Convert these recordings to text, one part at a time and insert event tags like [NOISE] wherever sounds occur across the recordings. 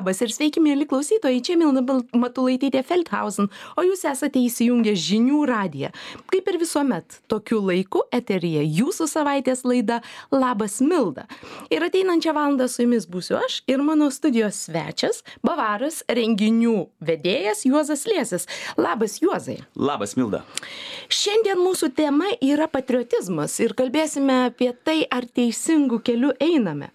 labas ir sveiki mieli klausytojai. Čia milda matulaitytė feldhausen o jūs esate įsijungę žinių radiją. Kaip ir visuomet tokiu laiku eteryje jūsų savaitės laida labas milda. Ir ateinančią valandą su jumis būsiu aš ir mano studijos svečias bavaras renginių vedėjas juozas liesis. Labas juozai. Labas milda. Šiandien mūsų tema yra patriotizmas ir kalbėsime apie tai ar teisingu keliu einame.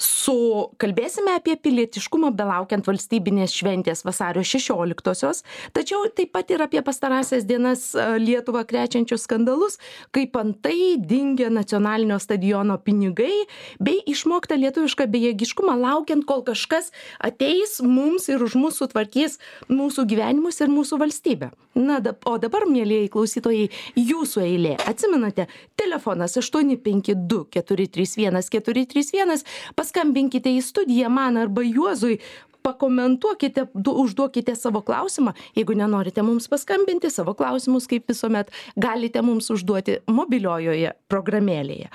Su kalbėsime apie pilietiškumą belaukiant valstybinės šventės vasario šešioliktosios tačiau taip pat ir apie pastarąsias dienas lietuvą krečiančius skandalus kaip antai dingę nacionalinio stadiono pinigai bei išmoktą lietuvišką bejėgiškumą laukiant kol kažkas ateis mums ir už mus sutvarkys mūsų gyvenimus ir mūsų valstybę. Na o dabar mielieji klausytojai jūsų eilė. Atsimenate telefonas aštuoni penki du keturi trys vienas keturi trys vienas. Paskambinkite į studiją man arba juozui pakomentuokite du užduokite savo klausimą. Jeigu nenorite mums paskambinti savo klausimus kaip visuomet galite mums užduoti mobiliojoje programėlėje.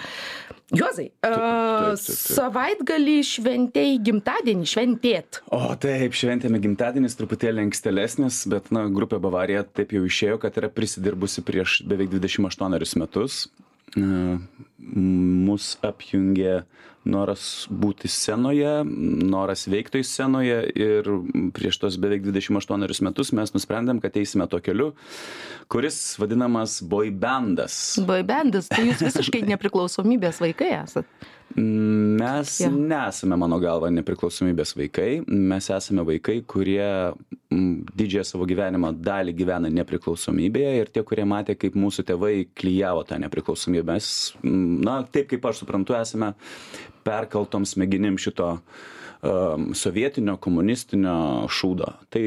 Juozai a savaitgalį šventei gimtadienį šventėt. O taip šventėme gimtadienis truputėlį ankstėlesnis bet na grupė bavarija taip jau išėjo kad yra prisidirbusi prieš beveik dvidešim aštuonerius metus mus apjungė noras būti scenoje noras veikt toj scenoje ir prieš tuos beveik dvidešim aštuonerius metus mes nusprendėm kad eisime tuo keliu kuris vadinamas boibendas boibendas tai jūs visiškai [LAUGHS] nepriklausomybės vaikai esat mes nesame mano galva nepriklausomybės vaikai. Mes esame vaikai kurie didžiąją savo gyvenimo dalį gyvena nepriklausomybėje ir tie kurie matė kaip mūsų tėvai klijavo tą nepriklausomybę. Mes na taip kaip aš suprantu esame perkaltom smegenim šito um, sovietinio komunistinio šūdo. Tai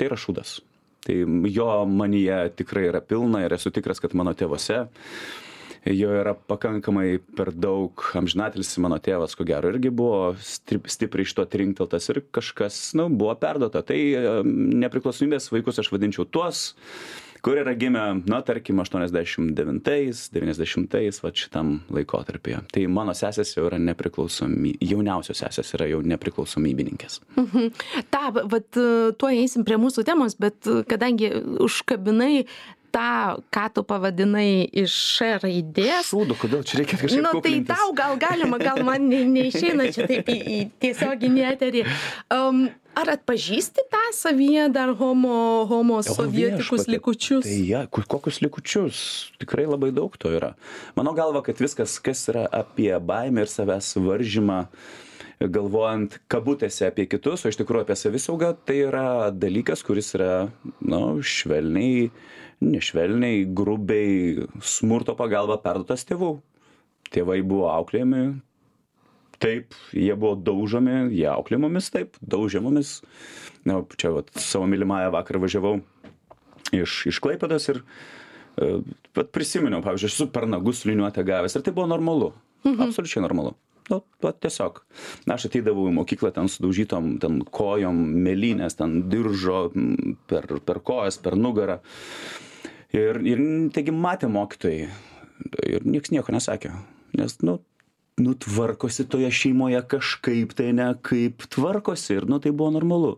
tai yra šūdas. Tai jo manyje tikrai yra pilna ir esu tikras kad mano tėvuose jo yra pakankamai per daug amžinatilsį mano tėvas ko gero irgi buvo stip stipriai iš to trinkteltas ir kažkas nu buvo perduota. Tai nepriklausomybės vaikus aš vadinčiau tuos kur yra gimę na tarkim aštuoniasdešim devintais devyniasdešimtais vat šitam laikotarpyje. Tai mano sesės jau yra nepriklausomy jauniausios sesės yra jau nepriklausomybininkės. Mhm. Tą vat tuoj eisim prie mūsų temos bet kadangi užkabinai tą ką tu pavadinai iš š raidės. Šūdu kodėl čia reikia kažkaip nu tai tau gal galima gal man ne neišeina čia taip į į tiesioginį eterį. Am ar atpažįsti tą savyje dar homo homo sovietikus likučius? Tai ja kokius likučius? Tikrai labai daug to yra. Mano galva kad viskas kas yra apie baimę ir savęs varžymą galvojant kabutėse apie kitus o iš tikrųjų apie savisaugą tai yra dalykas kuris yra nu švelniai nešvelniai grubiai smurto pagalba perduotas tėvų. Tėvai buvo auklėjami. Taip jie buvo daužomi jie auklėjo mumis taip daužė mumis na čia vat savo mylimąja vakar važiavau iš iš klaipėdos ir e, vat prisiminiau pavyzdžiui esu per nagus liniuotę gavęs ir tai buvo normalu absoliučiai normalu. Nu vat tiesiog. Aš ateidavau į mokyklą ten sudaužytom ten kojom mėlynės ten diržo per per kojas per nugarą ir ir taigi matė mokytojai. Ir nieks nieko nesakė. Nes nu nu tvarkosi toje šeimoje kažkaip tai ne kaip tvarkosi. Ir nu tai buvo normalu.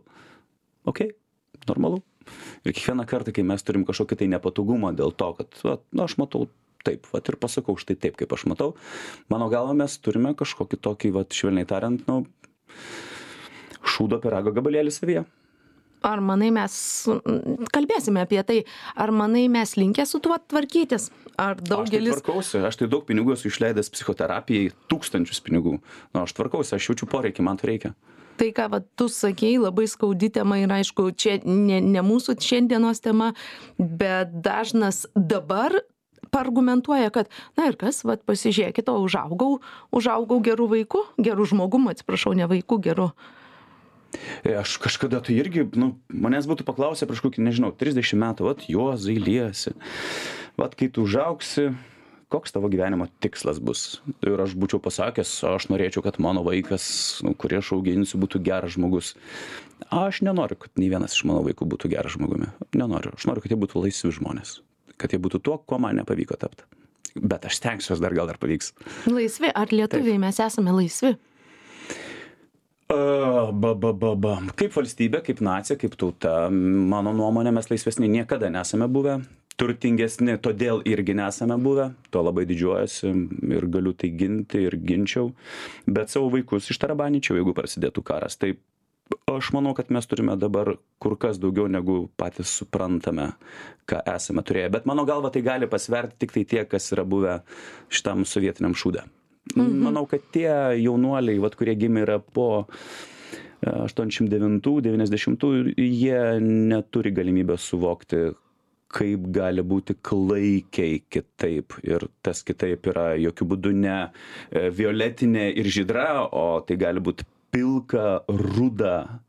Okei normalu. Ir kiekvieną kartą kai mes turim kažkokį tai nepatogumą dėl to kad vat nu aš matau taip vat ir pasakau štai taip kaip aš matau mano galva mes turime kažkokį tokį vat švelniai tariant nu šūdo pyrago gabalėlį savyje ar manai mes kalbėsime apie tai ar manai mes linkę su tuo tvarkytis ar aš tai daugelis tvarkausi aš tai daug pinigų esu išleidęs psichoterapijai tūkstančius pinigų. Nu aš tvarkausi aš jaučiu poreikį man to reikia. Tai ką vat tu sakei labai skaudi tema ir aišku čia ne ne mūsų šiandienos tema bet dažnas dabar paargumentuoja kad na ir kas vat pasižiūrėkit o užaugau užaugau geru vaiku geru žmogum atsiprašau ne vaiku geru E, Aš kažkada tai irgi, nu, manęs būtų paklausę prieš kokį, nežinau, 30 metų, vat juozai liesi. Vat kai tu užauksi, koks tavo gyvenimo tikslas bus. Ir aš būčiau pasakęs, aš norėčiau, kad mano vaikas, nu, kurį aš auginsiu, būtų geras žmogus. Aš nenoriu, kad nei vienas iš mano vaikų būtų geras žmogumi. Nenoriu. Aš noriu, kad jie būtų laisvi žmonės. Kad jie būtų tuo, kuo man nepavyko tapti. Bet aš stengsiuos dar gal dar pavyks. laisvi ar lietuviai mes esame laisvi ba, ba, ba, ba. Kaip valstybė, kaip nacija, kaip tauta, mano nuomonė, mes laisvesni niekada nesame buvę, turtingesni, todėl irgi nesame buvę, to labai didžiuojasi ir galiu tai ginti ir ginčiau, bet savo vaikus ištarabanyčiau, jeigu prasidėtų karas. Tai aš manau, kad mes turime dabar kur kas daugiau negu patys suprantame, ką esame turėję. Bet mano galva tai gali pasverti tik tai tie, kas yra buvę šitam sovietiniam šūdė. Mhm. Manau, kad tie jaunuoliai, vat, kurie gimė yra po 89-90, jie neturi galimybę suvokti, kaip gali būti klaikiai kitaip. Ir tas kitaip yra jokių būdų ne e, violetinė ir žydra, o tai gali būti pilka, ruda.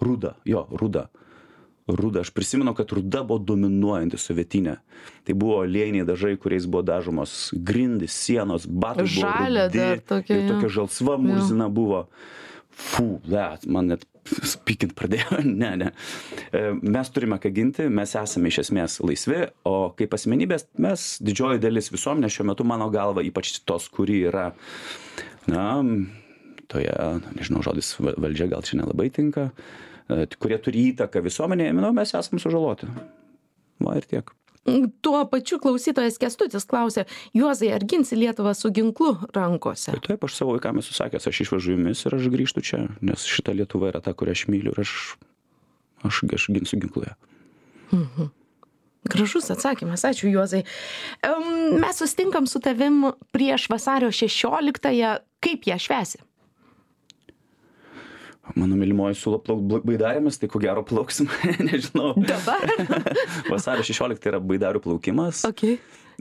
Ruda, jo, ruda ruda. Aš prisimenu, kad ruda buvo dominuojanti sovietinė. Tai buvo lėniai dažai, kuriais buvo dažomos grindys, sienos, batai. Dar tokia. Ir tokia žalsva murzina buvo. Fū, le, man net spykint pradėjo, [LAUGHS] ne, ne. E, mes turime ką ginti, mes esame iš esmės laisvi, o kaip asmenybės mes, didžioji dalis visuomenės šiuo metu, mano galva, ypač tos, kuri yra, na, toje, nežinau, žodis valdžia gal čia nelabai tinka, kurie turi įtaką visuomenėje, manau, mes esame sužaloti. Va ir tiek. Tuo pačiu klausytojas Kestutis klausė, Juozai, ar ginsi Lietuvą su ginklu rankose? Tai taip, aš savo vaikams esu sakęs, aš išvažiuoju jumis ir aš grįžtu čia, nes šita Lietuva yra ta, kurią aš myliu ir aš, aš, aš ginsiu ginkluje. Mhm. Gražus atsakymas, ačiū Juozai. Mes sustinkam su tavim prieš vasario 16-ąją, kaip ją švesi? Mano mylimoji siūlo plaukt baidarėmis, tai ko gero plauksim, [LAUGHS] nežinau. Dabar? [LAUGHS] Vasario 16 yra baidarių plaukimas. Okay.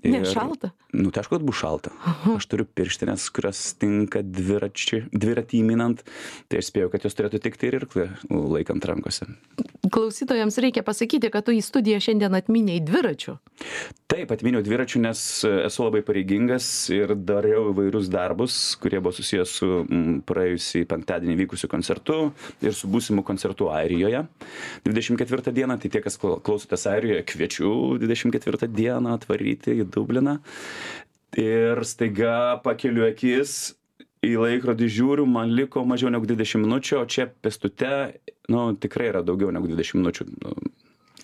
Ne, ir, šalta. Nu, tai aišku, kad bus šalta. Aha. Aš turiu pirštinės, kurios tinka dviračiui, dviratį įminant, tai aš spėjau, kad jos turėtų tikti ir irklį laikant rankose. Klausytojams reikia pasakyti, kad tu į studiją šiandien atminiai dviračių. Taip, atminiau dviračių, nes esu labai pareigingas ir dariau įvairius darbus, kurie buvo susijęs su m, praėjusį penktadienį vykusiu koncertu ir su būsimu koncertu Airijoje. 24 dieną, tai tie, kas klausotės Airijoje, kviečiu 24 dieną atvaryti į Dubliną. Ir staiga pakeliu akis, į laikrodį žiūriu, man liko mažiau negu 20 minučių, o čia pestute, nu, tikrai yra daugiau negu 20 minučių. Nu,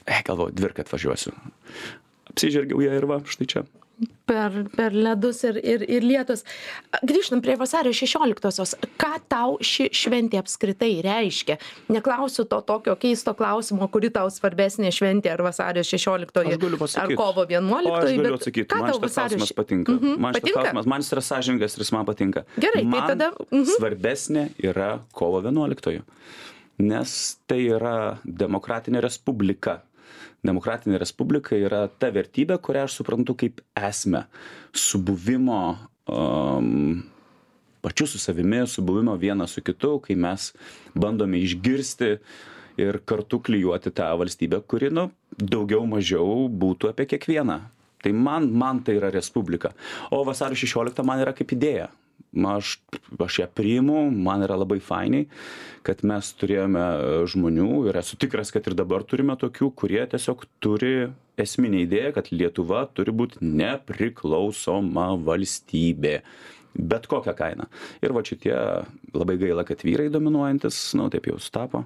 e, galvoju, dvirką atvažiuosiu. Apsižergiau ją ir va, štai čia per per ledus ir ir ir lietus. Grįžtam prie vasario šešioliktosios ką tau ši šventė apskritai reiškia? Neklausiu to tokio keisto klausimo kuri tau svarbesnė šventė ar vasario šešioliktoji ar kovo vienuoliktoji bet atsakyt. ką tau vasario klausimas patinka. Mhm. man šitas klausimas man jis yra sąžiningas ir jis man patinka. Gerai tai tada mhm. svarbesnė yra kovo vienuoliktoji. Nes tai yra demokratinė respublika demokratinė respublika yra ta vertybė, kurią aš suprantu kaip esmę subuvimo um, pačiu su savimi, subuvimo vienas su kitu, kai mes bandome išgirsti ir kartu klyjuoti tą valstybę, kuri, nu, daugiau mažiau būtų apie kiekvieną. Tai man, man tai yra respublika. O vasario 16 man yra kaip idėja aš aš ją priimu man yra labai fainiai kad mes turėjome žmonių ir esu tikras kad ir dabar turime tokių kurie tiesiog turi esminę idėją kad lietuva turi būt nepriklausoma valstybė. Bet kokia kaina. Ir vat šitie labai gaila kad vyrai dominuojantys nu taip jau sutapo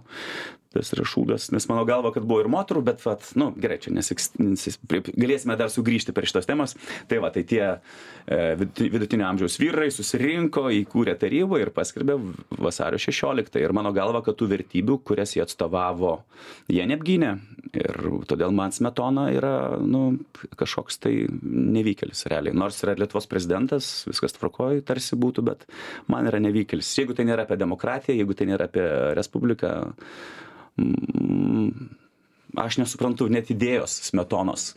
tas yra šūdas nes mano galva kad buvo ir moterų bet vat nu gerai čia nesiks nesis galėsime dar sugrįžti prie šitos temos. Tai va tai tie e, vidutinio amžiaus vyrai susirinko įkūrė tarybą ir paskelbė vasario šešioliktą ir mano galva kad tų vertybių kurias jie atstovavo jie neapgynė. Ir todėl man smetona yra nu kažkoks tai nevykėlis realiai. Nors yra lietuvos prezidentas viskas tvarkoj tarsi būtų bet man yra nevykėlis. Jeigu tai nėra apie demokratiją jeigu tai nėra apie respubliką aš nesuprantu net idėjos smetonos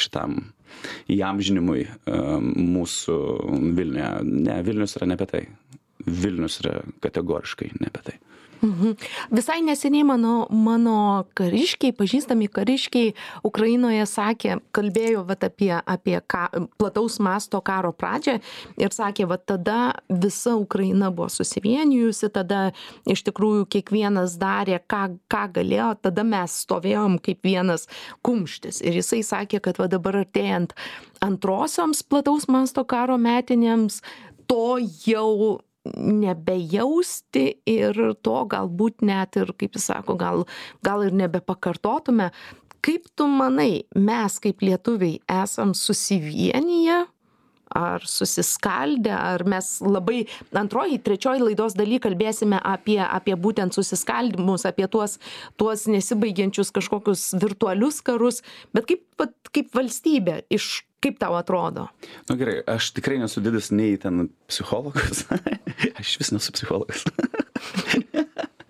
šitam įamžinimui mūsų Vilniuje. Ne, Vilnius yra ne apie tai. Vilnius yra kategoriškai ne apie tai. Mhm. Visai neseniai mano, mano kariškiai, pažįstami kariškiai Ukrainoje sakė, kalbėjo vat, apie, apie ka, plataus masto karo pradžią ir sakė, va tada visa Ukraina buvo susivienijusi, tada iš tikrųjų kiekvienas darė, ką, ką galėjo, tada mes stovėjom kaip vienas kumštis. Ir jisai sakė, kad va dabar artėjant antrosioms plataus masto karo metinėms, to jau nebejausti ir to galbūt net ir kaip jis sako gal gal ir nebepakartotume. Kaip tu manai mes kaip lietuviai esam susivieniję ar susiskaldę ar mes labai antroj trečioj laidos daly kalbėsime apie apie būtent susiskaldymus apie tuos tuos nesibaigiančius kažkokius virtualius karus bet kaip vat kaip valstybė iš kaip tau atrodo nu gerai aš tikrai nesu didis nei ten psichologas [LAUGHS] aš išvis nesu psichologas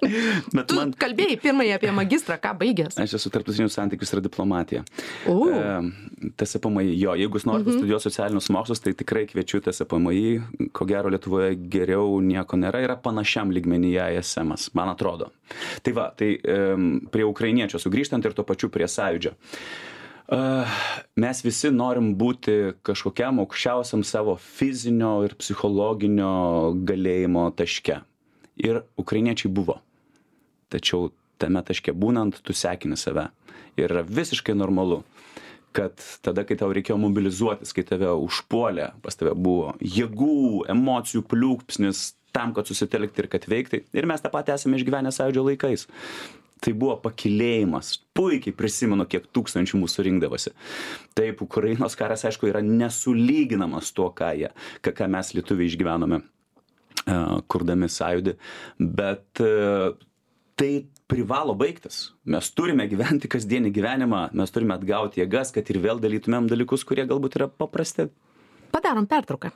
[LAUGHS] Bet tu man... kalbėjai pirmąjį apie magistrą, ką baigęs? Aš esu tarptautinių santykius ir diplomatija. Uh. E, TSPMI, jo, jeigu jūs norite uh -huh. studijuoti socialinius mokslus, tai tikrai kviečiu TSPMI, ko gero Lietuvoje geriau nieko nėra, yra panašiam lygmenyje ISM, man atrodo. Tai va, tai e, prie ukrainiečio sugrįžtant ir tuo pačiu prie sąjūdžio. Uh, mes visi norim būti kažkokiam aukščiausiam savo fizinio ir psichologinio galėjimo taške. Ir ukrainiečiai buvo. Tačiau tame taške būnant tu sekini save. Ir yra visiškai normalu kad tada kai tau reikėjo mobilizuotis kai tave užpuolė pas tave buvo jėgų emocijų pliūpsnis tam kad susitelkti ir kad veikti. Ir mes tą patį esame išgyvenę sąjūdžio laikais tai buvo pakylėjimas. Puikiai prisimenu kiek tūkstančių mūsų rinkdavosi. Taip ukrainos karas aišku yra nesulyginamas tuo ką jie ką ką mes lietuviai išgyvenome kurdami sąjūdį. Bet tai privalo baigtis. Mes turime gyventi kasdienį gyvenimą mes turime atgauti jėgas kad ir vėl darytumėm dalykus kurie galbūt yra paprasti. Padarom pertrauką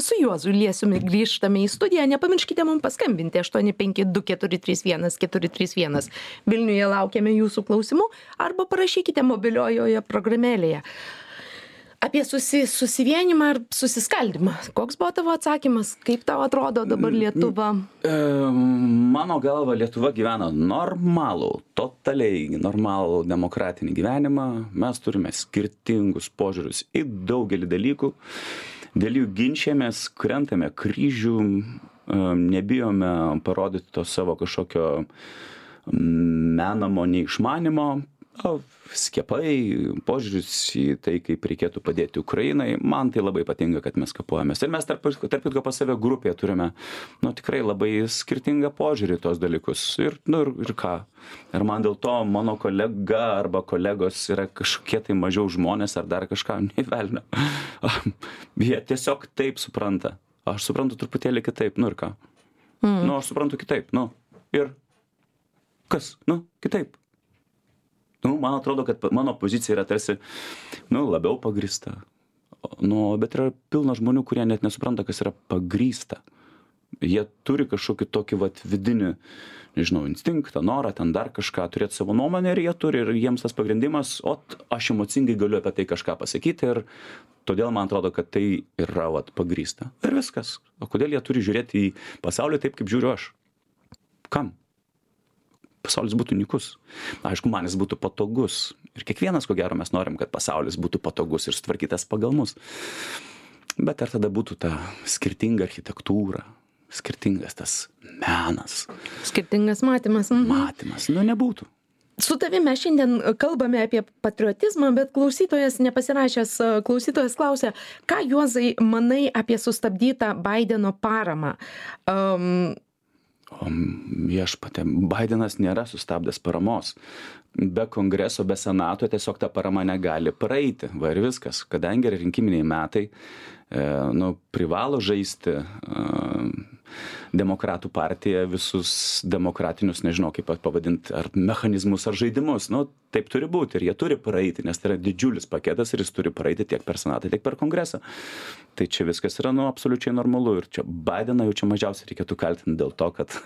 su juozu liesiumi grįžtame į studiją. Nepamirškite mum paskambinti aštuoni penki du keturi trys vienas keturi trys vienas. Vilniuje laukiame jūsų klausimų arba parašykite mobiliojoje programėlėje. Apie susi susivienijimą ir susiskaldymą koks buvo tavo atsakymas? Kaip tau atrodo dabar lietuva? mano galva lietuva gyvena normalų totaliai normalų demokratinį gyvenimą. Mes turime skirtingus požiūrius į daugelį dalykų dėl jų ginčijamės krentame kryžių nebijome parodyti to savo kažkokio menamo neišmanymo o skiepai požiūris į tai kaip reikėtų padėti ukrainai man tai labai patinka kad mes kapuojamės. Ir mes tarp tarp kitko pas save grupėje turime nu tikrai labai skirtingą požiūrį į tuos dalykus. Ir nu ir ir ką? Ir man dėl to mano kolega arba kolegos yra kažkokie tai mažiau žmonės ar dar kažką [LAUGHS] nė velnio. Jie tiesiog taip supranta. Aš suprantu truputėlį kitaip nu ir ką? Mm. nu aš suprantu kitaip nu. Ir kas? Nu kitaip nu man atrodo kad mano pozicija yra tarsi nu labiau pagrįsta. Nu bet yra pilna žmonių kurie net nesupranta kas yra pagrįsta. Jie turi kažkokį tokį vat vidinį nežinau instinktą norą ten dar kažką turėt savo nuomonę ir jie turi ir jiems tas pagrindimas ot aš emocingai galiu apie tai kažką pasakyti ir todėl man atrodo kad tai yra vat pagrįsta. Ir viskas. O kodėl jie turi žiūrėt į pasaulį taip kaip žiūriu aš? Kam pasaulis būtų nykus aišku man jis būtų patogus. Ir kiekvienas ko gero mes norim kad pasaulis būtų patogus ir sutvarkytas pagal mus. Bet ar tada būtų ta skirtinga architektūra skirtingas tas menas? Skirtingas matymas mhm. matymas. Nu nebūtų. Su tavim mes šiandien kalbame apie patriotizmą bet klausytojas nepasirašęs klausytojas klausia ką juozai manai apie sustabdytą baideno paramą? Um, o viešpatie baidenas nėra sustabdęs paramos. Be kongreso be senato tiesiog ta parama negali praeiti. Va ir viskas. Kadangi yra rinkiminiai metai e, nu privalo žaisti demokratų partija visus demokratinius nežinau kaip pavadint ar mechanizmus ar žaidimus. Nu taip turi būt ir jie turi praeiti nes tai yra didžiulis paketas ir jis turi praeiti tiek per senatą tiek per kongresą. Tai čia viskas yra nu absoliučiai normalu ir čia baideną jau čia mažiausiai reikėtų kaltint dėl to kad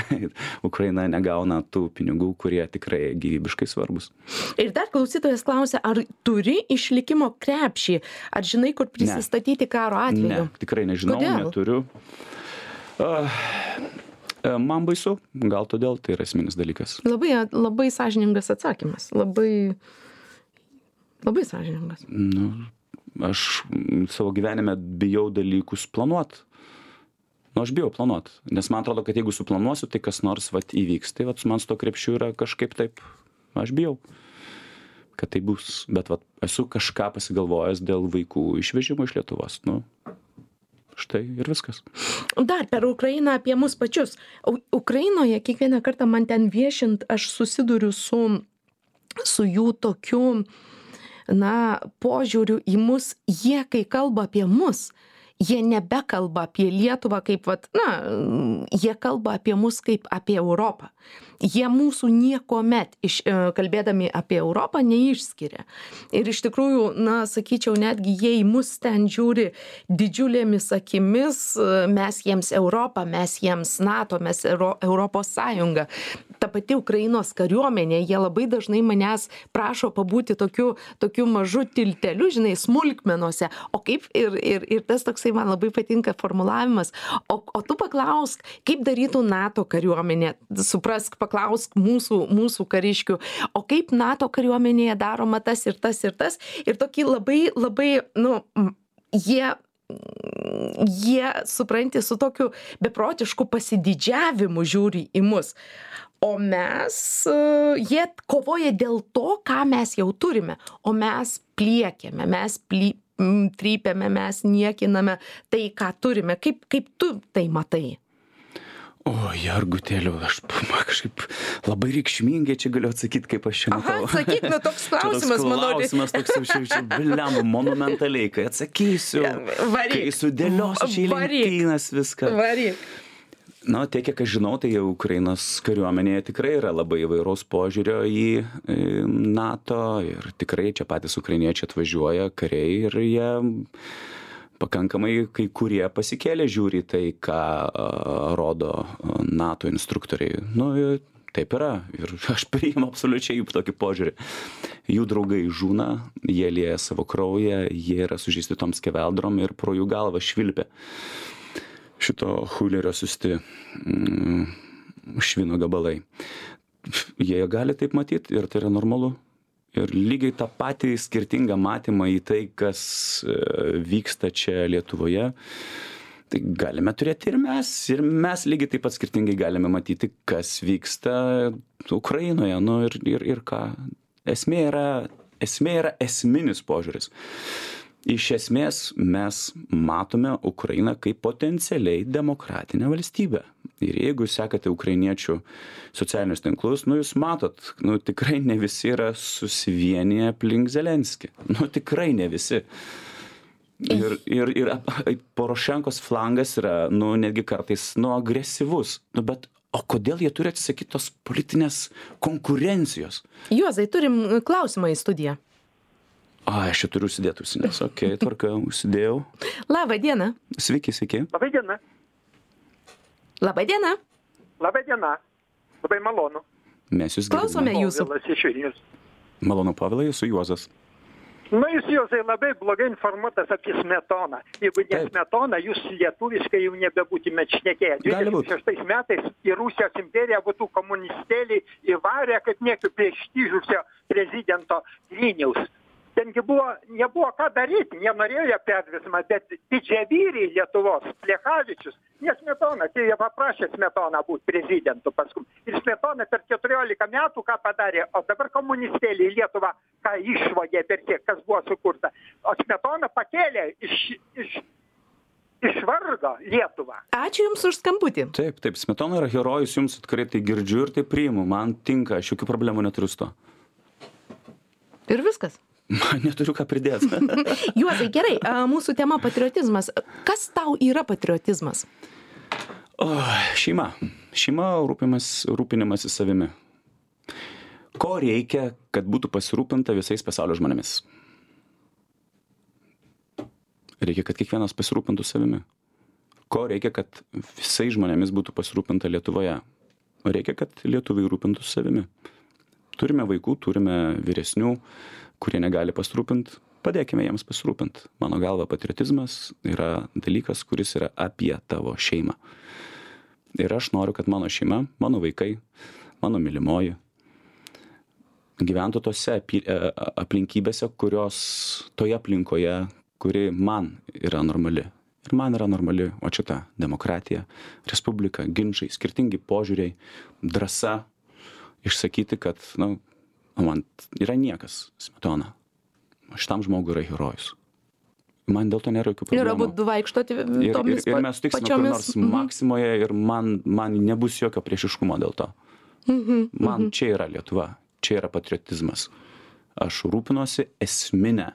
[LAUGHS] ukraina negauna tų pinigų kurie tikrai gyvybiškai svarbūs. Ir dar klausytojas klausia ar turi išlikimo krepšį? Ar žinai kur prisistatyti karo atveju? ne tikrai nežinau neturiu Man baisu, gal todėl tai yra esminis dalykas. Labai, labai sąžiningas atsakymas, labai, labai sąžiningas. Nu, aš savo gyvenime bijau dalykus planuot. Nu, aš bijau planuot, nes man atrodo, kad jeigu suplanuosiu, tai kas nors vat įvyks. Tai vat man su to krepšiu yra kažkaip taip, aš bijau. kad tai bus bet vat esu kažką pasigalvojęs dėl vaikų išvežimo iš lietuvos nu štai ir viskas. Dar per ukrainą apie mus pačius. Ukrainoje kiekvieną kartą man ten viešint aš susiduriu su su jų tokiu na požiūriu į mus. Jie kai kalba apie mus jie nebekalba apie lietuvą kaip vat na jie kalba apie mus kaip apie europą jie mūsų niekuomet iš e, kalbėdami apie europą neišskiria. Ir iš tikrųjų na sakyčiau netgi jie į mus ten žiūri didžiulėmis akimis e, mes jiems europa mes jiems nato mes euro europos sąjunga ta pati ukrainos kariuomenė jie labai dažnai manęs prašo pabūti tokiu tokiu mažu tilteliu žinai smulkmenose o kaip ir ir ir tas toksai man labai patinka formulavimas. O o tu paklausk kaip darytų nato kariuomenė? Suprask paklausk mūsų mūsų kariškių o kaip nato kariuomenėje daroma tas ir tas ir tas? Ir tokį labai labai nu jie jie supranti su tokiu beprotišku pasididžiavimu žiūri į mus. O mes jie kovoja dėl to ką mes jau turime. O mes pliekiame mes ply trypiame mes niekiname tai ką turime. Kaip kaip tu tai matai o jergutėliau aš kažkaip labai reikšmingai čia galiu atsakyt kaip aš [LAUGHS] čia matau atsakyk nu toks klausimas mano klausimas toks jau čia blemba monumentaliai kai atsakysiu kai sudėliosiu čia lentynas viską. Varyk. Na tiek kiek aš žinau tai ukrainos kariuomenėje tikrai yra labai įvairaus požiūrio į nato ir tikrai čia patys ukrainiečiai atvažiuoja kariai ir jie pakankamai kai kurie pasikėlę žiūri į tai ką rodo nato instruktoriai nu taip yra ir [LAUGHS] aš priimu absoliučiai jų tokį požiūrį jų draugai žūna jie lieja savo kraują jie yra sužeisti tom skeveldrom ir pro jų galvą švilpia šito huilerio siųsti mm, švino gabalai. Jie gali taip matyti ir tai yra normalu. Ir lygiai tą patį skirtingą matymą į tai, kas e, vyksta čia Lietuvoje, tai galime turėti ir mes. Ir mes lygiai taip pat skirtingai galime matyti, kas vyksta Ukrainoje. Nu, ir, ir, ir ką. Esmė yra, esmė yra esminis požiūris iš esmės mes matome ukrainą kaip potencialiai demokratinę valstybę. Ir jeigu sekate ukrainiečių socialinius tinklus nu jūs matot nu tikrai ne visi yra susivieniję aplink zelenskį. Nu tikrai ne visi. Ir ir ir porošenkos flangas yra nu netgi kartais nu agresyvus. Nu bet o kodėl jie turi atsisakyt tos politinės konkurencijos? Juozai turim klausimą į studiją ai aš čia turiu užsidėt ausines okei tvarka užsidėjau. Laba diena sveiki sveiki. Laba diena laba diena laba diena labai malonu. Mes jus klausome jūsų. povilas iš vilniaus malonu povilai esu juozas. Nu jūs juozai labai blogai informuotas apie smetoną. Jeigu ne smetona jūs lietuviškai jau nebebūtumėt šnekėję. Gali būt. dvidešim šeštais metais į rusijos imperiją būtų komunistėliai įvarę kaip niekur prie ištižusio prezidento griniaus ten gi buvo nebuvo ką daryt jie perversmą bet didžiavyriai lietuvos plechavičius ne smetona tai jie paprašė smetoną būt prezidentu paskui. Ir smetona per keturiolika metų ką padarė? O dabar komunistėliai lietuvą ką išvogė per tiek kas buvo sukurta. O smetona pakėlė iš iš išvargo lietuvą. Ačiū jums už skambutį. Taip taip smetona yra herojus jums tikrai tai girdžiu ir tai priimu. Man tinka aš jokių problemų neturiu su tuo. Ir viskas man neturiu ką pridėt. [LAUGHS] Juozai gerai mūsų tema patriotizmas. Kas tau yra patriotizmas? O šeima. Šeima rūpimas rūpinimasis savimi. Ko reikia kad būtų pasirūpinta visais pasaulio žmonėmis? Reikia kad kiekvienas pasirūpintų savimi. Ko reikia kad visais žmonėmis būtų pasirūpinta lietuvoje? Reikia kad lietuviai rūpintųsi savimi. Turime vaikų turime vyresnių kurie negali pasirūpint padėkime jiems pasirūpint. Mano galva patriotizmas yra dalykas kuris yra apie tavo šeimą. Ir aš noriu kad mano šeima mano vaikai mano mylimoji gyventų tose apy e, aplinkybėse kurios toje aplinkoje kuri man yra normali. Ir man yra normali vat šita demokratija respublika ginčai skirtingi požiūriai drąsa išsakyti kad nu o man yra niekas smetona šitam žmogui yra herojus man dėl to nėra jokių Ir problemų abu du vaikštote ir, ir, ir mes sutiksime kur pačiomis. nors Mhm. maksimoje ir man, man nebus jokio priešiškumo dėl to. Mhm. Man čia yra Lietuva, čia yra patriotizmas. Aš rūpinuosi esminę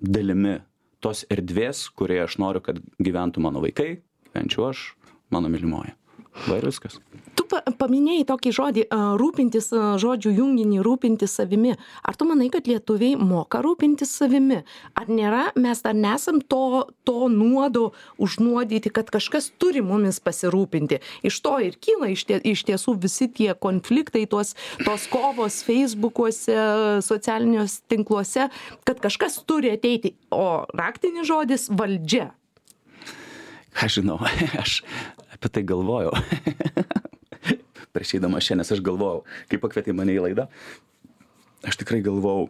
dalimi tos erdvės, kurioje aš noriu, kad gyventų mano vaikai, gyvenčiau aš, mano mylimoji. Va ir viskas. Tu pa paminėjai tokį žodį rūpintis, žodžių junginį rūpintis savimi. Ar tu manai, kad lietuviai moka rūpintis savimi? Ar nėra, mes dar nesam to, to nuodo užnuodyti, kad kažkas turi mumis pasirūpinti. Iš to ir kyla iš, tie, iš tiesų visi tie konfliktai, tos, tos kovos Facebookuose, socialiniuose tinkluose, kad kažkas turi ateiti. O raktinis žodis - valdžia. Aš žinau, [LAUGHS] aš apie tai galvojau. [LAUGHS] Prieš eidamas šiandien aš galvojau, kai pakvietė mane į laidą, aš tikrai galvojau,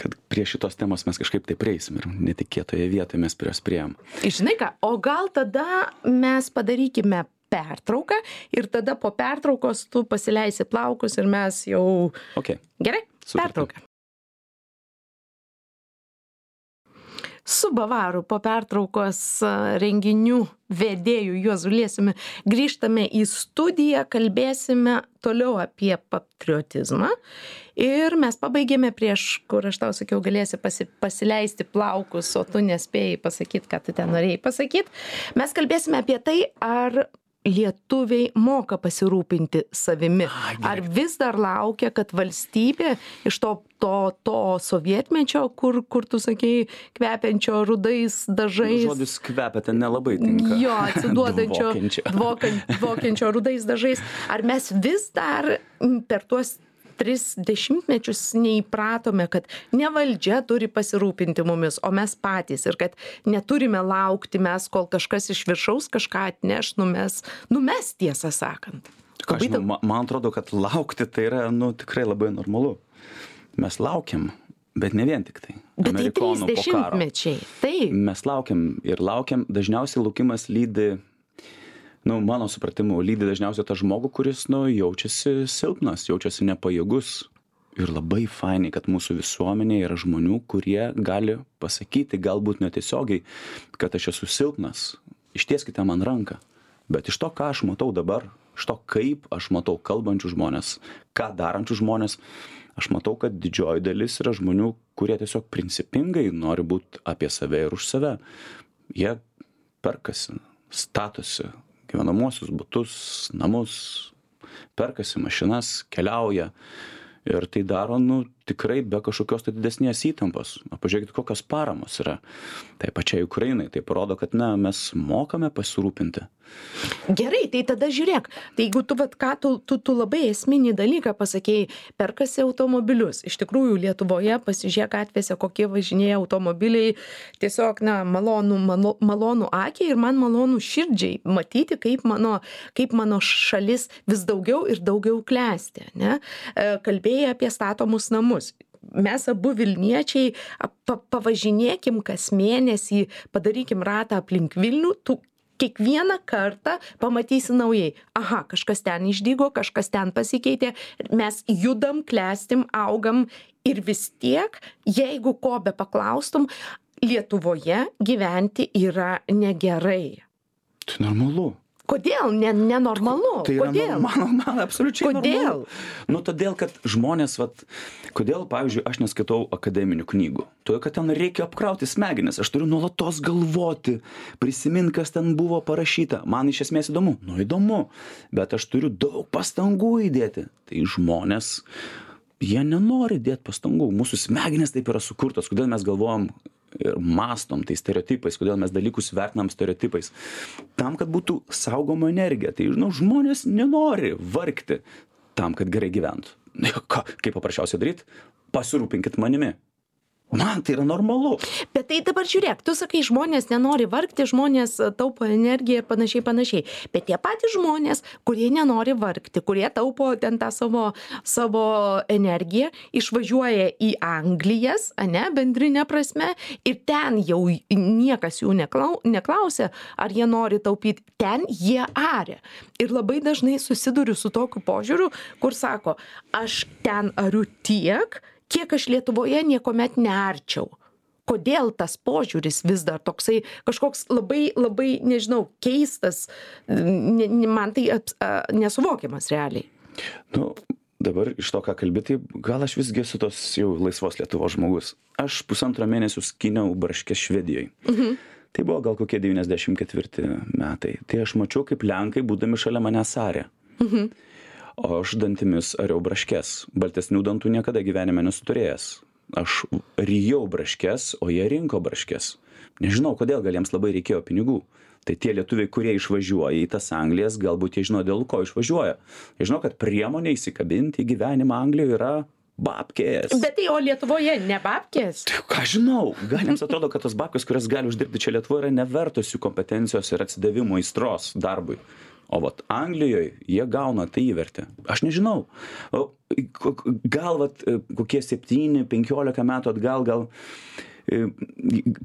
kad prie šitos temos mes kažkaip tai prieisim ir netikėtoje vietoje mes prie jos prieėm. Žinai ką, o gal tada mes padarykime pertrauką ir tada po pertraukos tu pasileisi plaukus ir mes jau. Ok. Gerai? Sutarta. Pertrauka. Su Bavaru po pertraukos renginių vedėjų Juozu Liesiumi grįžtame į studiją, kalbėsime toliau apie patriotizmą. Ir mes pabaigėme prieš, kur aš tau sakiau, galėsi pasi, pasileisti plaukus, o tu nespėjai pasakyti, ką tu ten norėjai pasakyti. Mes kalbėsime apie tai, ar lietuviai moka pasirūpinti savimi. Ar vis dar laukia, kad valstybė iš to, to, to sovietmečio, kur, kur tu sakei, kvepiančio rudais dažais. Žodis kvepia ten nelabai tinka. Jo, atsiduodančio, [LAUGHS] dvokan- dvokiančio rudais dažais. Ar mes vis dar per tuos tris dešimtmečius neįpratome, kad ne valdžia turi pasirūpinti mumis, o mes patys ir kad neturime laukti mes, kol kažkas iš viršaus kažką atneš, numes, numes tiesą sakant. Ką žinau, ma- man atrodo, kad laukti tai yra, nu, tikrai labai normalu. Mes laukiam, bet ne vien tik tai. Bet tai trys Amerikonų po karo. dešimtmečiai. Taip. Mes laukiam ir laukiam, dažniausiai laukimas lydi, nu, mano supratimu, lydi dažniausiai tą žmogų, kuris, nu, jaučiasi silpnas, jaučiasi nepajėgus. Ir labai fainai, kad mūsų visuomenėje yra žmonių, kurie gali pasakyti, galbūt netiesiogiai, kad aš esu silpnas. Ištieskite man ranką. Bet iš to, ką aš matau dabar, iš to, kaip aš matau kalbančių žmonės, ką darančių žmonės, aš matau, kad didžioji dalis yra žmonių, kurie tiesiog principingai nori būti apie save ir už save. Jie perkasi, statosi gyvenamuosius butus, namus, perkasi mašinas, keliauja. Ir tai daro, nu, tikrai be kažkokios tai didesnės įtampos. Pažiūrėkit, kokios paramos yra. Tai pačiai Ukrainai, tai parodo, kad, na, mes mokame pasirūpinti. Gerai, tai tada žiūrėk, tai jeigu tu, vat, ką, tu, tu, tu labai esminį dalyką pasakėjai, perkasi automobilius. Iš tikrųjų, Lietuvoje pasižiūrėk gatvėse, kokie važinėja automobiliai, tiesiog, na, malonu, malo, malonu akiai ir man malonu širdžiai matyti, kaip mano, kaip mano šalis vis daugiau ir daugiau klesti. Ne? E, Kalbėjai apie statomus namus mes abu Vilniečiai pa, pavažinėkim kas mėnesį, padarykim ratą aplink Vilnių, tu kiekvieną kartą pamatysi naujai. Aha, kažkas ten išdygo, kažkas ten pasikeitė, mes judam, klestim, augam ir vis tiek, jeigu ko be paklaustum, Lietuvoje gyventi yra negerai. Tai normalu. Kodėl? Ne, nenormalu. Tai Kodėl? man, man absoliučiai Kodėl? normalu. Nu, todėl, kad žmonės, vat, kodėl, pavyzdžiui, aš neskaitau akademinių knygų. Todėl, kad ten reikia apkrauti smegenis. Aš turiu nuolatos galvoti, prisiminti, kas ten buvo parašyta. Man iš esmės įdomu. Nu, įdomu. Bet aš turiu daug pastangų įdėti. Tai žmonės, jie nenori dėti pastangų. Mūsų smegenys taip yra sukurtos. Kodėl mes galvojam ir mastom tai stereotipais, kodėl mes dalykus vertinam stereotipais. Tam, kad būtų saugoma energija. Tai, žinau, žmonės nenori vargti tam, kad gerai gyventų. [LAUGHS] Ką, kaip paprasčiausiai daryti? Pasirūpinkit manimi. Man tai yra normalu. Bet tai dabar žiūrėk tu sakai žmonės nenori vargti žmonės taupo energiją ir panašiai panašiai. Bet tie patys žmonės kurie nenori vargti kurie taupo ten tą savo savo energiją išvažiuoja į anglijas ane bendrine prasme ir ten jau niekas jų neklau neklausia ar jie nori taupyt ten jie aria. Ir labai dažnai susiduriu su tokiu požiūriu kur sako aš ten ariu tiek kiek aš lietuvoje niekuomet nearčiau. Kodėl tas požiūris vis dar toksai kažkoks labai labai nežinau keistas ne man tai aps a nesuvokiamas realiai. Nu dabar iš to ką kalbi tai gal aš visgi esu tos jau laisvos lietuvos žmogus. Aš pusantro mėnesio skyniau braškes švedijoj. Tai buvo gal kokie devyniasdešim ketvirti metai. Tai aš mačiau kaip lenkai būdami šalia manęs aria o aš dantimis ariau braškes. Baltesnių dantų niekada gyvenime nesu turėjęs. Aš rijau braškes o jie rinko braškes. Nežinau kodėl gal jiems labai reikėjo pinigų. Tai tie lietuviai kurie išvažiuoja į tas anglijas galbūt jie žino dėl ko išvažiuoja. Jie žino kad priemonė įsikabinti į gyvenimą anglijoj yra babkės. Bet tai o lietuvoje ne babkės? Ką žinau gal jiems atrodo kad tos babkės kurias gali uždirbti čia lietuvoj yra nevertos jų kompetencijos ir atsidavimo aistros darbui o vat anglijoj jie gauna tą įvertį. Aš nežinau. O ko gal vat kokie septyni penkiolika metų atgal gal e,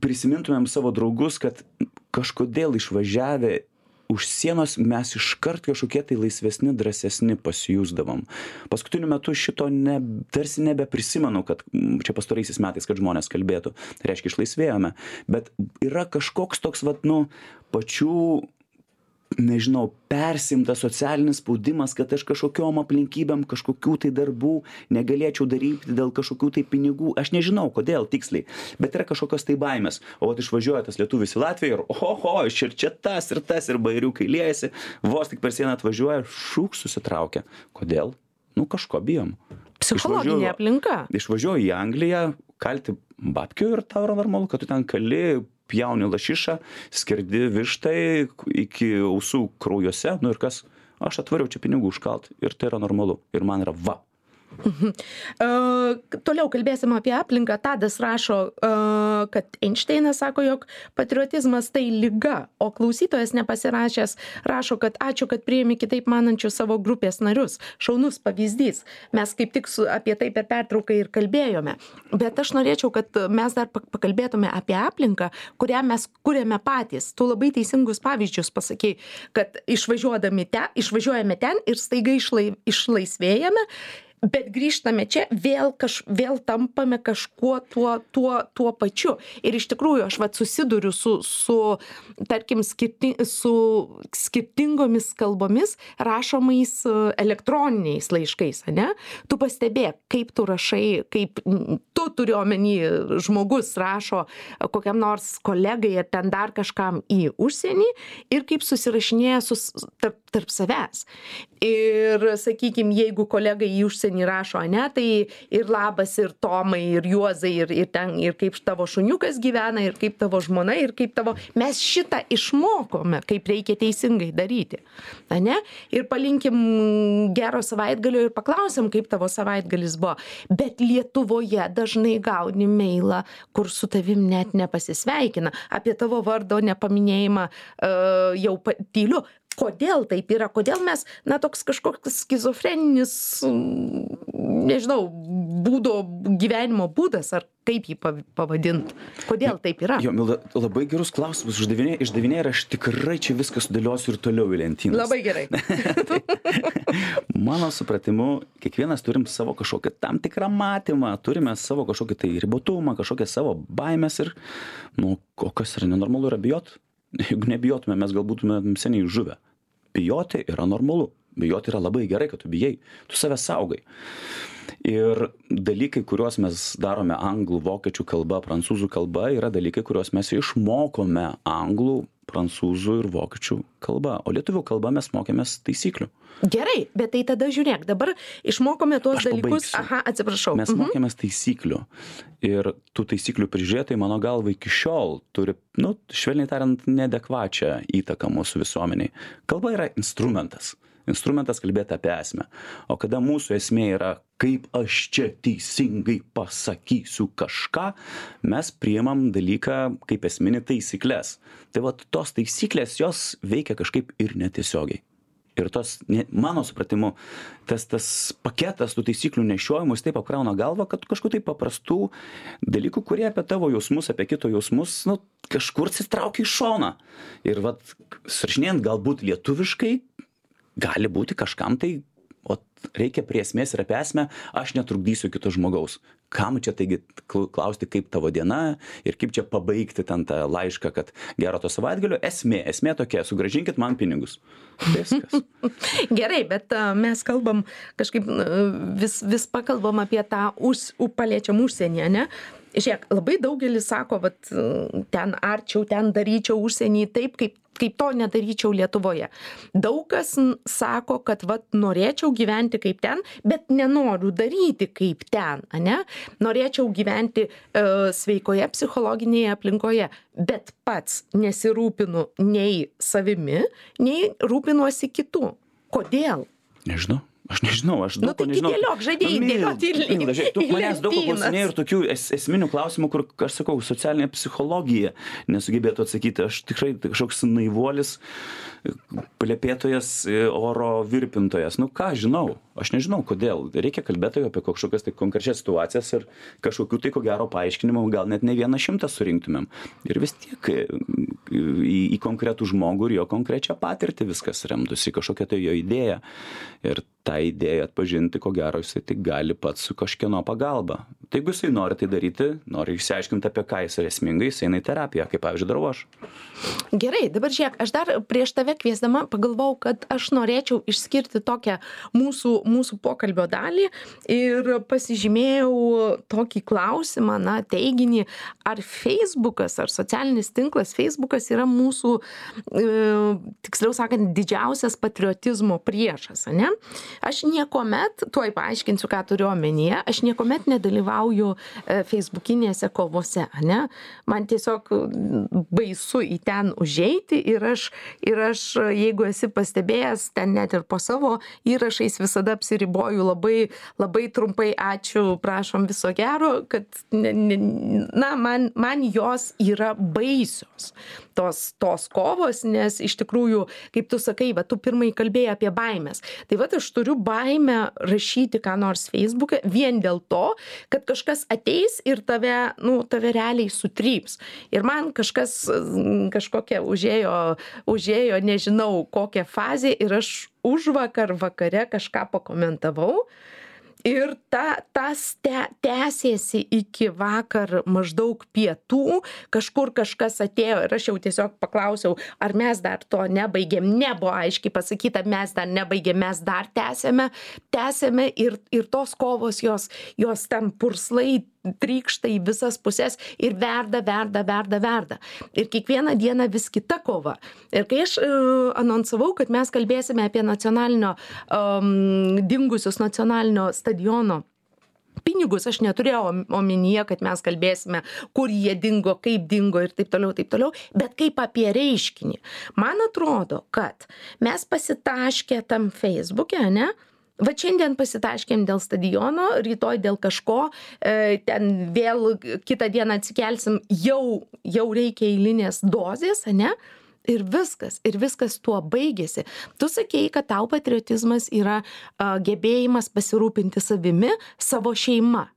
prisimintumėm savo draugus kad kažkodėl išvažiavę už sienos mes iškart kažkokie tai laisvesni drąsesni pasijusdavom. Paskutiniu metu šito ne tarsi nebeprisimenu kad čia pastaraisiais metais kad žmonės kalbėtų. Tai reiškia išlaisvėjome. Bet yra kažkoks toks vat nu pačių nežinau persiimtas socialinis spaudimas kad aš kažkokiom aplinkybėm kažkokių tai darbų negalėčiau daryti dėl kažkokių tai pinigų. Aš nežinau kodėl tiksliai bet yra kažkokios tai baimės. O vat išvažiuoja tas lietuvis į latviją ir oho ir čia tas ir tas ir bajeriukai liejasi. Vos tik per sieną atvažiuoja šūk susitraukia. Kodėl? Nu kažko bijom. Psichologinė aplinka. Išvažiuoji į angliją kalti babkių ir tau yra normalu kad tu ten kali pjauni lašišą skerdi vištai iki ausų kraujuose nu ir kas? Aš atvariau čia pinigų užkalt ir tai yra normalu. Ir man yra va Mhm. E, toliau kalbėsim apie aplinką. Tadas rašo, e, kad Einšteinas sako, jog patriotizmas tai lyga, o klausytojas nepasirašęs rašo, kad ačiū, kad priimi kitaip manančius savo grupės narius. Šaunus pavyzdys. Mes kaip tik su, apie tai per pertrauką ir kalbėjome. Bet aš norėčiau, kad mes dar pakalbėtume apie aplinką, kurią mes kūrėme patys. Tu labai teisingus pavyzdžius pasakėjai, kad išvažiuodami ten, išvažiuojame ten ir staiga išlai, išlaisvėjame bet grįžtame čia vėl kaž vėl tampame kažkuo tuo tuo tuo pačiu. Ir iš tikrųjų aš vat susiduriu su su tarkim skirti su skirtingomis kalbomis rašomais elektroniniais laiškais ane? Tu pastebėk kaip tu rašai kaip tu turiu omeny žmogus rašo kokiam nors kolegai ar ten dar kažkam į užsienį ir kaip susirašinėja su tarp tarp savęs. Ir sakykim jeigu kolega į užsienį rašo ane tai ir labas ir tomai ir juozai ir ir ten ir kaip tavo šuniukas gyvena ir kaip tavo žmona ir kaip tavo mes šitą išmokome kaip reikia teisingai daryti ane. Ir palinkim gero savaitgalio ir paklausiam kaip tavo savaitgalis buvo. Bet lietuvoje dažnai gauni meilą kur su tavim net nepasisveikina. Apie tavo vardo nepaminėjimą uh, jau tyliu kodėl taip yra kodėl mes na toks kažkoks skizofreninis nežinau būdo gyvenimo būdas ar kaip jį pavadint kodėl taip yra? Jo milda labai gerus klausimus uždavinėji išdavinėji ir aš tikrai čia viską sudėliosiu ir toliau į lentynas. Labai gerai. [LAUGHS] Mano supratimu kiekvienas turim savo kažkokį tam tikrą matymą turime savo kažkokį tai ribotumą kažkokias savo baimes ir nu o kas yra nenormalu yra bijot jeigu nebijotume mes gal būtume seniai žuvę. Bijoti yra normalu bijoti yra labai gerai kad tu bijai tu save saugai. Ir dalykai kuriuos mes darome anglų vokiečių kalba prancūzų kalba yra dalykai kuriuos mes išmokome anglų prancūzų ir vokiečių kalba. O lietuvių kalba mes mokėmės taisyklių. Gerai bet tai tada žiūrėk dabar išmokome tuos Aš dalykus. Pabaigsiu. aha atsiprašau. Mes Mhm. mokėmės taisyklių. Ir tų taisyklių prižiūrėtojai mano galva iki šiol turi nu švelniai tariant neadekvačią įtaką mūsų visuomenei kalba yra instrumentas instrumentas kalbėt apie esmę. O kada mūsų esmė yra kaip aš čia teisingai pasakysiu kažką mes priimam dalyką kaip esminį taisykles tai vat tos taisyklės jos veikia kažkaip ir netiesiogiai. Ir tos ne mano supratimu tas tas paketas tų taisyklių nešiojimas taip apkrauna galvą kad kažkokių tai paprastų dalykų kurie apie tavo jausmus apie kito jausmus nu kažkur atsitraukia į šoną ir vat surašinėjant galbūt lietuviškai gali būti kažkam tai ot reikia prie esmės ir apie esmę aš netrukdysiu kito žmogaus. Kam čia taigi klausti kaip tavo diena ir kaip čia pabaigti ten tą laišką kad gero to savaitgalio? Esmė esmė tokia sugrąžinkit man pinigus. Viskas. [LAUGHS] Gerai bet mes kalbam kažkaip vis vis pakalbam apie tą už paliečiam užsienį ane? Žiūrėk labai daugelis sako vat ten arčiau ten daryčiau užsieny taip kaip kaip to nedaryčiau lietuvoje. Daug kas sako kad vat norėčiau gyventi kaip ten bet nenoriu daryti kaip ten ane? Norėčiau gyventi e, sveikoje psichologinėje aplinkoje bet pats nesirūpinu nei savimi nei rūpinuosi kitu. Kodėl? Nežinau aš nežinau aš nu daug ko tai nežinau dėliok žadėjai Nu, Milda, Milda, žiūrėk, tu [LAUGHS] manęs daug klausinėjai ir tokių es, esminių klausimų, kur, aš sakau, socialinė psichologija nesugebėtų atsakyti. Aš tikrai kažkoks naivuolis, plėpėtojas, oro virpintojas. Nu ką, žinau, aš nežinau kodėl. Reikia kalbėti apie kažkokias tai konkrečias situacijas ir kažkokių tai ko gero paaiškinimų, gal net ne vieną šimtą surinktumėm. Ir vis tiek e, į, į konkretų žmogų ir jo konkrečią patirtį viskas remtųsi, kažkokia tai jo idėja. Ir tą idėją atpažinti, ko gero, jisai tik gali pats su kažkieno pagalba. Tai jeigu jisai nori tai daryti, nori išsiaiškinti, apie ką jis yra esmingai, jis eina į terapiją, kaip pavyzdžiui darau aš. Gerai, dabar žiūrėk, aš dar prieš tave kviesdama pagalvojau, kad aš norėčiau išskirti tokią mūsų, mūsų pokalbio dalį ir pasižymėjau tokį klausimą, na, teiginį, ar Facebookas, ar socialinis tinklas Facebookas yra mūsų, e, tiksliau sakant, didžiausias patriotizmo priešas, ne? Aš niekuomet, tuoj paaiškinsiu, ką turiu omenyje, aš niekuomet nedalyvauju e, Facebookinėse kovose, ne? Man tiesiog baisu į ten užeiti ir aš, ir aš, jeigu esi pastebėjęs, ten net ir po savo įrašais visada apsiriboju labai, labai trumpai ačiū, prašom viso gero, kad, ne, ne, na, man, man jos yra baisios, tos, tos kovos, nes iš tikrųjų, kaip tu sakai, va, tu pirmai kalbėjai apie baimės. Tai va, aš turiu baimę rašyti ką nors Facebook'e vien dėl to, kad kažkas ateis ir tave, nu, tave realiai sutryps. Ir man kažkas, kažkokia užėjo, užėjo, nežinau, kokią fazę ir aš už vakar vakare kažką pakomentavau ir ta tas te tęsėsi iki vakar maždaug pietų kažkur kažkas atėjo ir aš jau tiesiog paklausiau ar mes dar to nebaigėm. Nebuvo aiškiai pasakyta mes dar nebaigėm mes dar tęsiame tęsiame ir ir tos kovos jos jos ten purslai trykšta į visas puses ir verda verda verda verda. Ir kiekvieną dieną vis kita kova. Ir kai aš e, anonsavau kad mes kalbėsime apie nacionalinio am dingusius nacionalinio stadiono pinigus aš neturėjau omenyje kad mes kalbėsime kur jie dingo kaip dingo ir taip toliau taip toliau bet kaip apie reiškinį. Man atrodo kad mes pasitaškę tam feisbuke ane vat šiandien pasitaškėm dėl stadiono rytoj dėl kažko e, ten vėl kitą dieną atsikelsim jau jau reikia eilinės dozės ane? Ir viskas ir viskas tuo baigėsi. Tu sakei kad tau patriotizmas yra a, gebėjimas pasirūpinti savimi savo šeima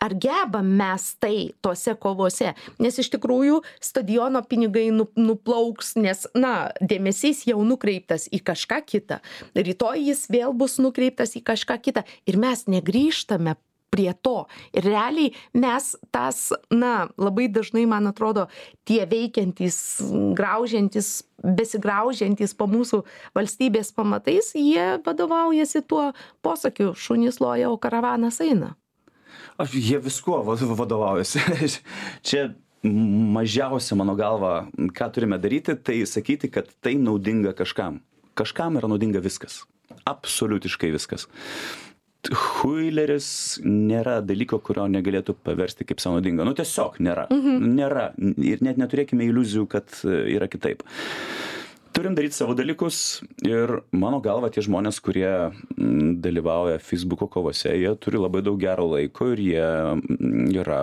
ar gebam mes tai tose kovose? Nes iš tikrųjų stadiono pinigai nu nuplauks nes na dėmesys jau nukreiptas į kažką kitą. Rytoj jis vėl bus nukreiptas į kažką kitą. Ir mes negrįžtame prie to. Ir realiai mes tas na labai dažnai man atrodo tie veikiantys graužiantys besigraužiantys po mūsų valstybės pamatais jie vadovaujasi tuo posakiu šunys loja o karavanas eina Aš, jie viskuo va- vadovaujasi. [LAUGHS] Čia mažiausia mano galva, ką turime daryti, tai sakyti, kad tai naudinga kažkam. Kažkam yra naudinga viskas. Absoliutiškai viskas. Huileris nėra dalyko, kurio negalėtų paversti kaip savo naudinga. Nu tiesiog nėra. Mhm. Nėra. Ir net neturėkime iliuzijų, kad e, yra kitaip. Turim daryt savo dalykus ir mano galva tie žmonės kurie mm, dalyvauja feisbuko kovose jie turi labai daug gero laiko ir jie mm, yra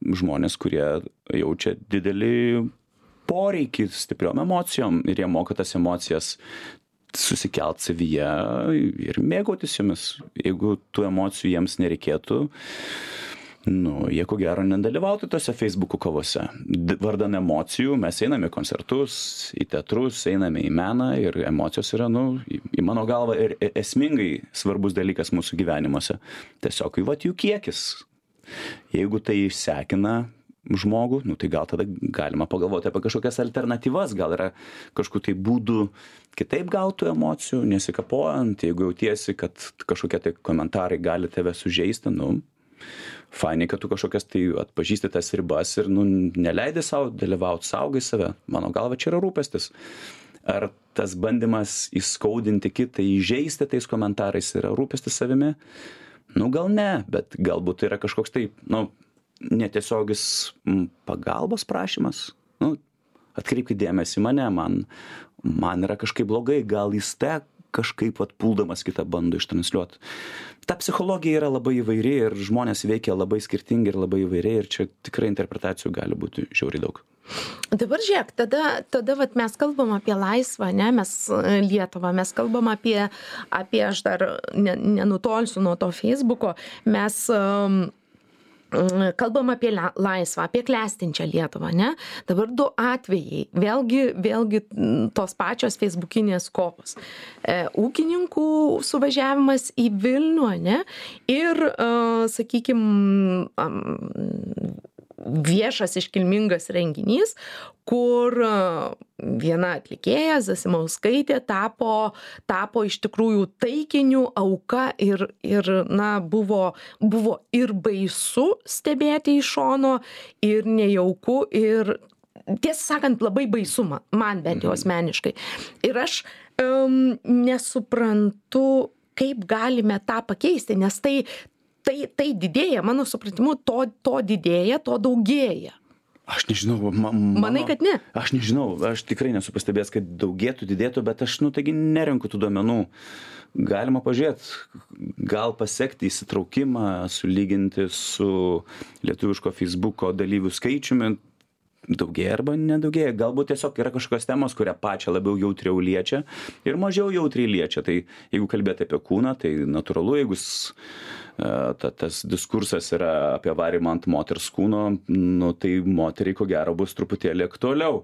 žmonės kurie jaučia didelį poreikį stipriom emocijom ir jie moka tas emocijas susikelt savyje ir mėgautis jomis. Jeigu tų emocijų jiems nereikėtų nu jie ko gero nedalyvautų tose feisbuko kovose. Vardan emocijų mes einam į koncertus į teatrus einame į meną ir emocijos yra nu į mano galvą ir e esmingai svarbus dalykas mūsų gyvenimuose. Tiesiog vat jų kiekis. Jeigu tai išsekina žmogų nu tai gal tada galima pagalvoti apie kažkokias alternatyvas. Gal yra kažkokių tai būdų kitaip gaut tų emocijų nesikapojant jeigu jautiesi kad kažkokie tai komentarai gali tave sužeisti nu fainiai kad tu kažkokias tai atpažįsti tas ribas ir nu neleidi sau dalyvaut saugai save. Mano galva čia yra rūpestis. Ar tas bandymas įskaudinti kitą įžeisti tais komentarais yra rūpestis savimi? Nu gal ne bet galbūt tai yra kažkoks tai nu netiesiogis pagalbos prašymas. Nu atkreipkit dėmesį mane man man yra kažkaip blogai gal jis te kažkaip vat puldamas kitą bando ištransliuot. Ta psichologija yra labai įvairi ir žmonės veikia labai skirtingai ir labai įvairiai ir čia tikrai interpretacijų gali būti žiauriai daug. Dabar žiūrėk tada tada vat mes kalbam apie laisvą ane mes lietuvą mes kalbam apie apie aš dar ne nenutolsiu nuo to feisbuko mes um, kalbam apie laisvą apie klestinčią lietuvą ane dabar du atvejai. Vėlgi vėlgi tos pačios feisbukinės kovos e, ūkininkų suvažiavimas į vilnių ane ir e, sakykim viešas iškilmingas renginys kur viena atlikėja zasimauskaitė tapo tapo iš tikrųjų taikiniu auka ir ir na buvo buvo ir baisu stebėti iš šono ir nejauku ir tiesą sakant labai baisu man man bent jau mhm. asmeniškai ir aš um, nesuprantu kaip galime tą pakeisti nes tai tai tai didėja mano supratimu to to didėja to daugėja. Aš nežinau ma manai kad ne? Aš nežinau aš tikrai nesu pastebėjęs kad daugėtų didėtų bet aš nu taigi nerenku tų duomenų. Galima pažiūrėt gal pasekti įsitraukimą sulyginti su lietuviško feisbuko dalyvių skaičiumi daugėja arba nedaugėja. Galbūt tiesiog yra kažkokios temos kurią pačią labiau jautriau liečia ir mažiau jautriai liečia. Tai jeigu kalbėt apie kūną tai natūralu jeigu E, ta tas diskursas yra apie varymą ant moters kūno nu tai moteriai ko gero bus truputėlį aktualiau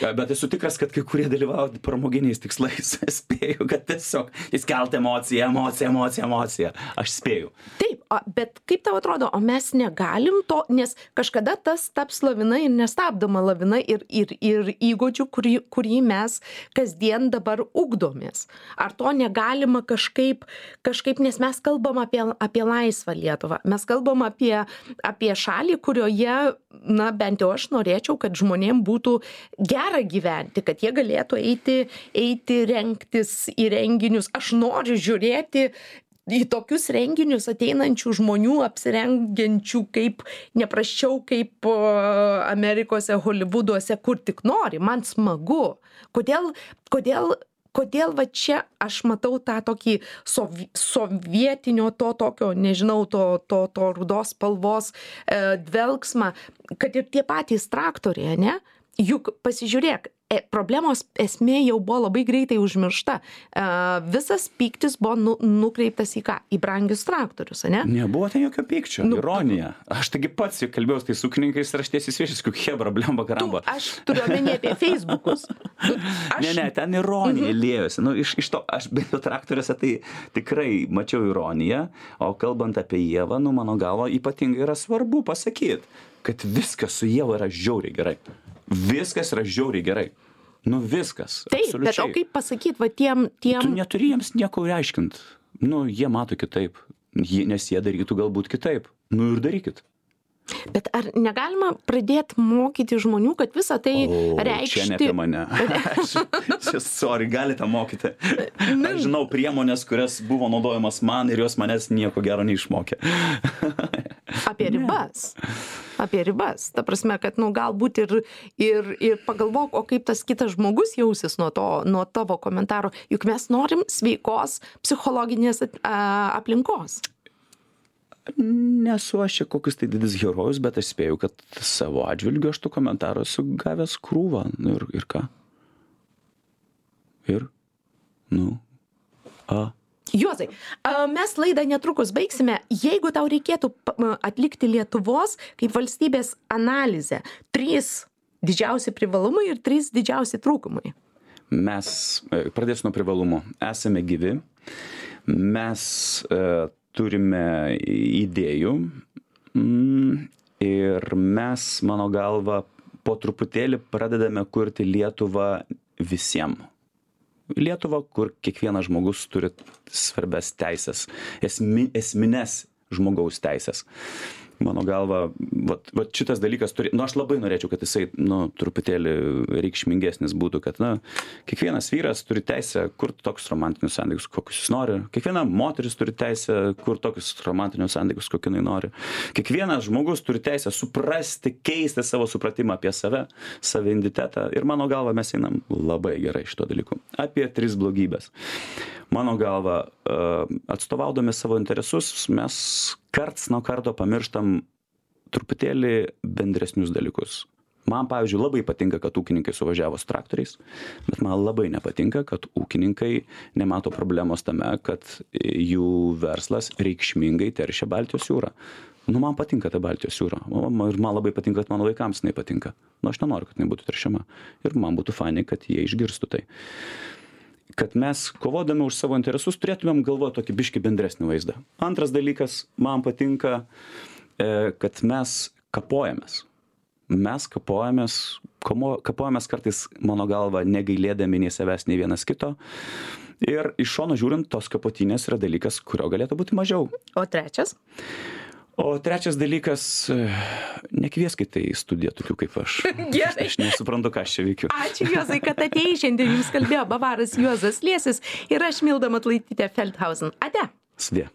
bet esu tikras kad kai kurie dalyvauja pramoginiais tikslais. [LAUGHS] Spėju kad tiesiog įskelt emociją emociją emociją emociją. Aš spėju. Taip a bet kaip tau atrodo o mes negalim to nes kažkada tas taps lavina ir nestabdoma lavina ir ir ir įgūdžių kurį kurį mes kasdien dabar ugdomės. Ar to negalima kažkaip kažkaip nes mes kalbam apie apie laisvą lietuvą. Mes kalbam apie apie šalį kurioje na bent jau aš norėčiau kad žmonėm būtų gera gyventi kad jie galėtų eiti eiti rengtis į renginius. Aš noriu žiūrėti į tokius renginius ateinančių žmonių apsirengiančių kaip ne prasčiau kaip amerikose holivuduose kur tik nori. Man smagu. Kodėl kodėl kodėl va čia aš matau tą tokį sov sovietinio to tokio nežinau to to to rudos spalvos e, dvelksmą kad ir tie patys traktoriai ane juk pasižiūrėk e problemos esmė jau buvo labai greitai užmiršta. A visas pyktis buvo nu nukreiptas į ką? Į brangius traktorius ane? Nebuvo ten jokio pykčio nu, ironija. Aš taigi pats juk kalbėjau su tais ūkininkais ir aš tiesiai šviesiai sakiau chebra blemba karamba. Aš turiu omeny apie feisbukus aš... ne ne ten ironija mhm. liejosi. Nu iš iš to aš bent jau traktoriuose tai tikrai mačiau ironiją o kalbant apie ievą nu mano galva ypatingai yra svarbu pasakyt kad viskas su ieva yra žiauriai gerai viskas yra žiauriai gerai. Nu viskas taip bet o kaip pasakyt va tiem tiem tu neturi jiems nieko aiškint nu jie mato kitaip. Jie nes jie darytų galbūt kitaip. Nu ir darykit. Bet ar negalima pradėti mokyti žmonių, kad visa tai O, reikšti... Čia ne apie mane. [LAUGHS] [LAUGHS] Sorry, galite mokyti. Aš žinau priemonės, kurias buvo naudojamas man ir jos manęs nieko gero neišmokė. [LAUGHS] apie ribas. Apie ribas. Ta prasme, kad, nu, galbūt ir, ir, ir pagalvok, o kaip tas kitas žmogus jausis nuo, to, nuo tavo komentaro. Juk mes norim sveikos psichologinės aplinkos. Nesu aš čia kokius tai didis herojus, bet aš spėju, kad savo atžvilgiu aš tų komentarų esu gavęs krūvą. Nu Ir, ir ką? Ir? Nu. A. Juozai, a, mes laidą netrukus baigsime. Jeigu tau reikėtų atlikti Lietuvos kaip valstybės analizę, trys didžiausi privalumai ir trys didžiausi trūkumai. Mes, e, pradėsiu nuo privalumų, esame gyvi, mes e, turime idėjų mm, ir mes, mano galva, po truputėlį pradedame kurti Lietuvą visiems. Lietuvą, kur kiekvienas žmogus turi svarbias teisės, esmi, esminės žmogaus teisės. Mano galva, vat, vat šitas dalykas turi, nu aš labai norėčiau, kad jisai, nu, truputėlį reikšmingesnis būtų, kad, na, kiekvienas vyras turi teisę kurti tokius romantinius santykius, kokius jis nori. Kiekviena moteris turi teisę kurti tokius romantinius santykius, kokį jinai nori. Kiekvienas žmogus turi teisę suprasti, keisti savo supratimą apie save, savo identitetą. Ir mano galva mes einam labai gerai šito dalyku. Apie tris blogybės. Mano galva, e, atstovaudami savo interesus, mes karts nuo karto pamirštam truputėlį bendresnius dalykus. Man, pavyzdžiui, labai patinka, kad ūkininkai suvažiavo su traktoriais, bet man labai nepatinka, kad ūkininkai nemato problemos tame, kad jų verslas reikšmingai teršia Baltijos jūrą. Nu, man patinka ta Baltijos jūra. O Ir man labai patinka, kad mano vaikams jinai patinka. Nu, aš nenoriu, kad jinai būtų teršiama. Ir man būtų fainai, kad jie išgirstų tai. Kad mes, kovodami už savo interesus, turėtumėm galvoti tokį biški bendresnį vaizdą. Antras dalykas, man patinka, e, kad mes kapojamės. Mes kapojamės, kapojamės kartais, mano galva, negailėdami nei savęs, nei vienas kito. Ir iš šono žiūrint, tos kapotynės yra dalykas, kurio galėtų būti mažiau. O trečias? O trečias dalykas, e, nekvieskite į studiją tokių kaip [LAUGHS] aš. Gerai. Aš nesuprantu, ką aš čia veikiu. Ačiū Juozai, kad atėjai šiandien. Jums kalbėjo Bavaras Juozas Liesis ir aš Milda Matlaitytė Feldhausen. Ate. Sudė.